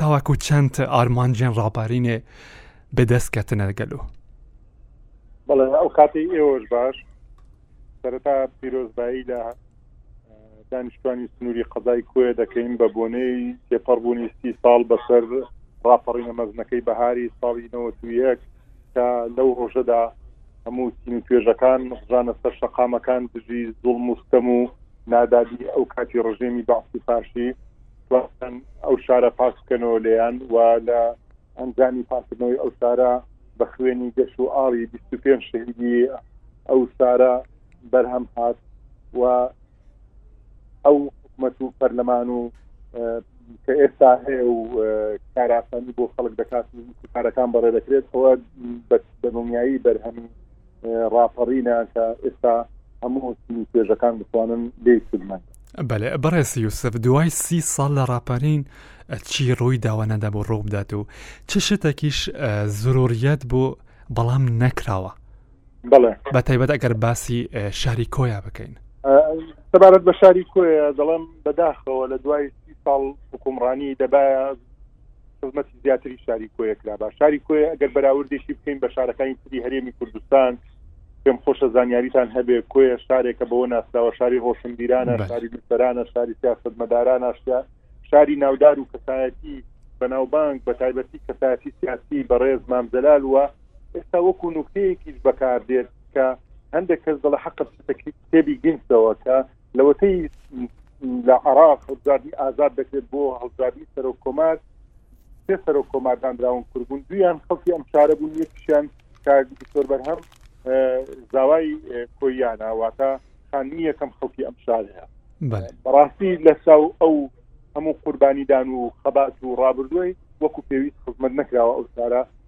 تاوەکو چەند ئارمانجێن ڕاپارینێ بە دەست کەتنە گەلۆ؟ بەڵێ ئەو کاتی ئێوەش باش سەرەتا پیرۆزبایی لە دانیشتوانی سنووری قەزای کوێ دەکەین بە بۆنەی تێپەڕبوونی سی ساڵ بەسەر ڕاپەڕینە مەزنەکەی بەهاری ساڵی 91 کە لەو ڕۆژەدا هەموو سین و توێژەکان ڕژانە سەر شەقامەکان دژی زوڵ مستەم و نادادی ئەو کاتی ڕژێمی بەعسی فاشی توان ئەو شارە پاک بکەنەوە لێیان و لە ئەنجامی پاکردنەوەی ئەو شارە بە خوێنی گەش و ئاڵی 25 شەهیدی ئەو شارە بەرهەم هات و ئەو حکومەت و پەرلەمان و کە ئێستا هەیە و کاراسانی بۆ خەڵک دەکات کارەکان بەڕێ دەکرێت ئەوە بە دڵنیایی بەرهەمی ڕاپەڕینە کە ئێستا هەموو توێژەکان بتوانن لێ سودمەند بەێ بەڕێز یوسف دوای سی ساڵ لە ڕاپەرین چی ڕووی داوانەدا بۆ ڕوو بدات و چ شتێکیش زروریەت بۆ بەڵام نەکراوە بڵێ بە تایبەت ئەگەر باسی شاری کۆیا بکەین سەبارەت بە شاری کۆیە دەڵێم بەداخەوە لە دوای سی ساڵ حکومڕانی دەبایە خزمەتی زیاتری شاری کۆیە کرا با شاری کۆیە ئەگەر بەراوردێکی بکەین بە شارەکانی تری هەرێمی کوردستان پێم خۆشە زانیاریتان هەبێ کۆیە شارێکە بەوە ناسراوە شاری ڕۆشنبیرانە شاری نووسەرانە شاری سیاست مەداران ناشتە شاری ناودار و کەسایەتی بەناوبانگ بە تایبەتی کەسایەتی سیاسی بەڕێز مامزلال وە ئێستا وەکو نوکتەیەکیش بەکاردێت کە هەندێک کەس دڵە حەقت کتێبی گینسەوە کە لەوەتەی لە عراق هەڵبژاردنی ئازاد دەکرێت بۆ هەڵبژاردنی سەرۆک کۆمار سێ سەرۆک کۆمار دانراون کوردبوون دویان خەڵکی ئەم شارە بوون یەکیشیان کاک دکتۆر بەرهەم زاوای کۆیانە واتە خانمی یەکەم خەڵکی ئەم شارەیە بەڕاستی لەساو ئەو هەموو قوربانیدان و خەبات و ڕابردووی وەکو پێویست خزمەت نەکراوە ئەو شارە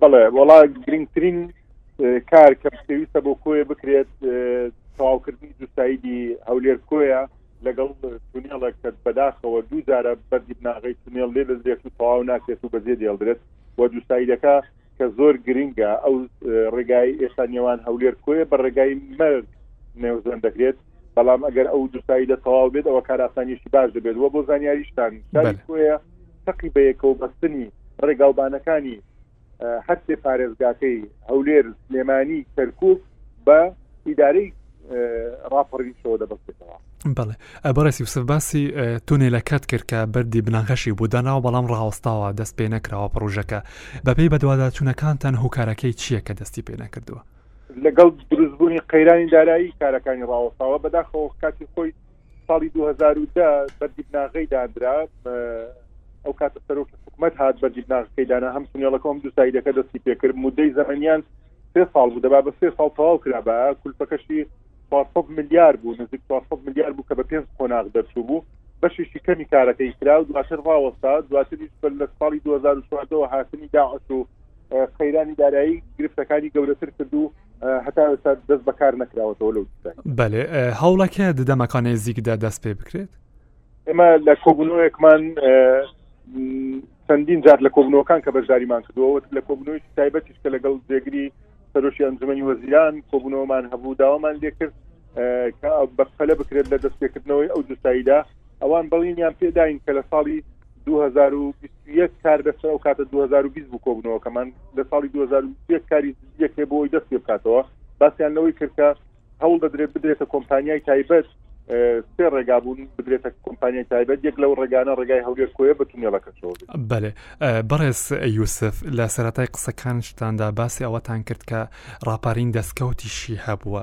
بڵێ وڵا گرنگترین کار کە پێویستە بۆ کۆیە بکرێت تەواوکردنی دوسایدی هەولێر کۆیە لەگەڵ تونێڵێک کە بەداخەوە دوو جارە بەردی بناغی تونێڵ لێ دەزرێت و تەواو ناکرێت و بەجێ دێڵدرێت و دوسایدەکە کە زۆر گرنگە ئەو ڕێگای ئێستا نێوان هەولێر کۆیە بە ڕێگای مەرگ نێوزەن دەکرێت بەڵام ئەگەر ئەو دوسایدە تەواو بێت ئەوە کاراسانیشی باش دەبێت وە بۆ زانیاریشتان کۆیە تەقی بەیەکەوە بەستنی ڕێگاوبانەکانی هەرسێ پارێزگاکەی هەولێر سلێمانی کەرکک بە ئیدارەی ڕاپەڕینشەوە دەبستێتەوە بڵێ بەڕێسی وسف باسی تونێلەکەت کرد کە بەردی بناغەشی بوو داناوە بەڵام ڕاوەستاوە دەست پێ نەکراوە پڕۆژەکە بەپی بەدواداچوونەکانتان هۆکارەکەی چییە کە دەستی پێ نەکردووە لەگەڵ دروستبوونی قەیرانی دارایی کارەکانی ڕاوەستاوە بەداخەوە کاتی خۆی ساڵی 2010 بەردی بناغەی دادرا ئەو کاتە سەرۆکی حکوومەت هات بەردی بناغەکەی دانا هەم تونێڵەکەم دو سایدەکە دەستی پێکرد مدەی زەمەنیان سێ ساڵ بوو دەبا بە سێ ساڵ تەواو کرا بە کولپەکەشی 400 ملیار بوو نزیک 400 ملیار بوو کە بە پێنج قۆناغ دەرچوو بوو بەشێکی کەمی کارەکەی کرا و دواتر ڕاوەستا دواتریش بەر لە ساڵی 2014ەوە هاتنی داعش و قەیرانی دارایی گرفتەکانی گەورەتر کرد و هەتا ئێستا دەست بەکار نەکراوەتەوە لەو بەێ هەوڵەکە ددەمەکانی زیکدا دەست پێ بکرێت ئێمە لە کۆبوونەوەیەکمان چەندین جار لە کۆبنەوەکان کە بەشداریمان کردەوە لە کۆبنەوەی تایبەتیش کە لەگەڵ جێگری سەرۆکی ئەنجومی وەزیران کۆبوونەوەمان هەبوو داوامان لێکرد کە بەپەلە بکرێت لە دەستپێکردنەوەی ئەو دوستاییدا ئەوان بەڵینیان پێداین کە لە ساڵی 2021 کار دەسەر ئەو کاتە 2020 بوو کۆبنەوەکەمان لە ساڵی 2021 کاری یەک هەیە بۆی دەست پێ بکاتەوە باسییان لەوەی کردکە هەوڵ دەدرێت بدرێتە کۆمپانیای تایبەت سێ ڕێگا بوون بدرێتە کۆمپانیای تایبەت یەک لەو ڕێگانە ڕێگای هەولێر کۆیە بە تونێڵەکەشەوە بەێ بەڕێز یوسف لە سەتای قسەکانشتاندا باسی ئەوەتان کرد کە ڕاپارین دەستکەوتیشی هەبووە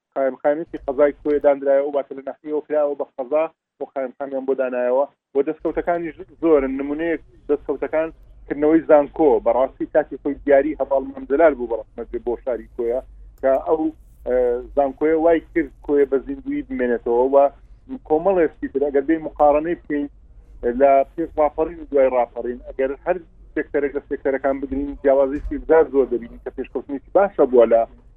قایمقامیەتی قەزای کۆیە دانرایەوە واتە لە ناحیەوە کرایەوە بە قەزا و قایمقامیان بۆ دانایەوە و دەستکەوتەکانیش زۆرن نمونەیەک دەستکەوتەکان کردنەوەی زانکۆ بەڕاستی کاتی خۆی دیاری هەڤاڵ مام جەلال بوو بەڕەحمەت بۆ شاری کۆیە کە ئەو زانکۆیە وای کرد کۆیە بە زیندوی بمێنێتەوە و کۆمەڵێستی تر ئەگەر بێ مقارنەی بکەین لە پێش ڕاپەڕین و دوای ڕاپەڕین ئەگەر هەر سێکتەرێک لە سێکتەرەکان بگرین جیاوازی سیزار زۆر دەبین کە پێشکەوتنێکی باشە بووە لە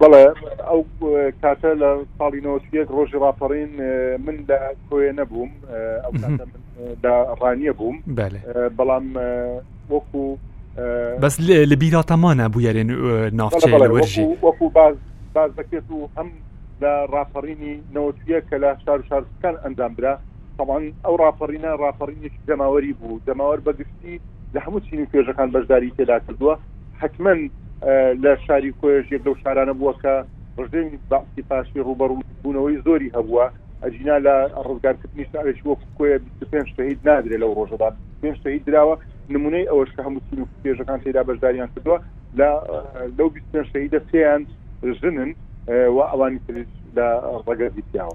بەڵێ ئەو کاتە لە ساڵی نوسیەک ڕۆژی ڕاپەڕین من لە کۆێ نەبووم ئەو لە ڕانیە بووم بەڵام وەکو بەس لە بیراتەمانە بوو یارێن ناوچێ وەرژی وەکو باز باز دەکرێت و هەم لە ڕاپەڕینی نەوەتویە کە لە شار شارستان ئەنجام برا تەبعەن ئەو ڕاپەڕینە ڕاپەڕینێکی جەماوەری بوو جەماوەر بەگشتی لە هەموو چین و توێژەکان بەشداری تێدا کردووە حتمما لە شاری کۆێژ یەک لەو شارانە بووە کە ڕژێمی باسی پاشی ڕوبەڕوو بوونەوەی زۆری هەبووە ئەجینا لە ڕزگارکردنی شارێکی وەکو کۆیە 25 شەهید نادرێ لەو ڕۆژەدا 25 شەهید دراوە نمونەی ئەوەش کە هەموو چین و توێژەکان تێدا بەشداریان کردووە لە لەو 25 شەهیدە سێیان ژنن و ئەوانی تریش لە ڕەگەزی پیاوە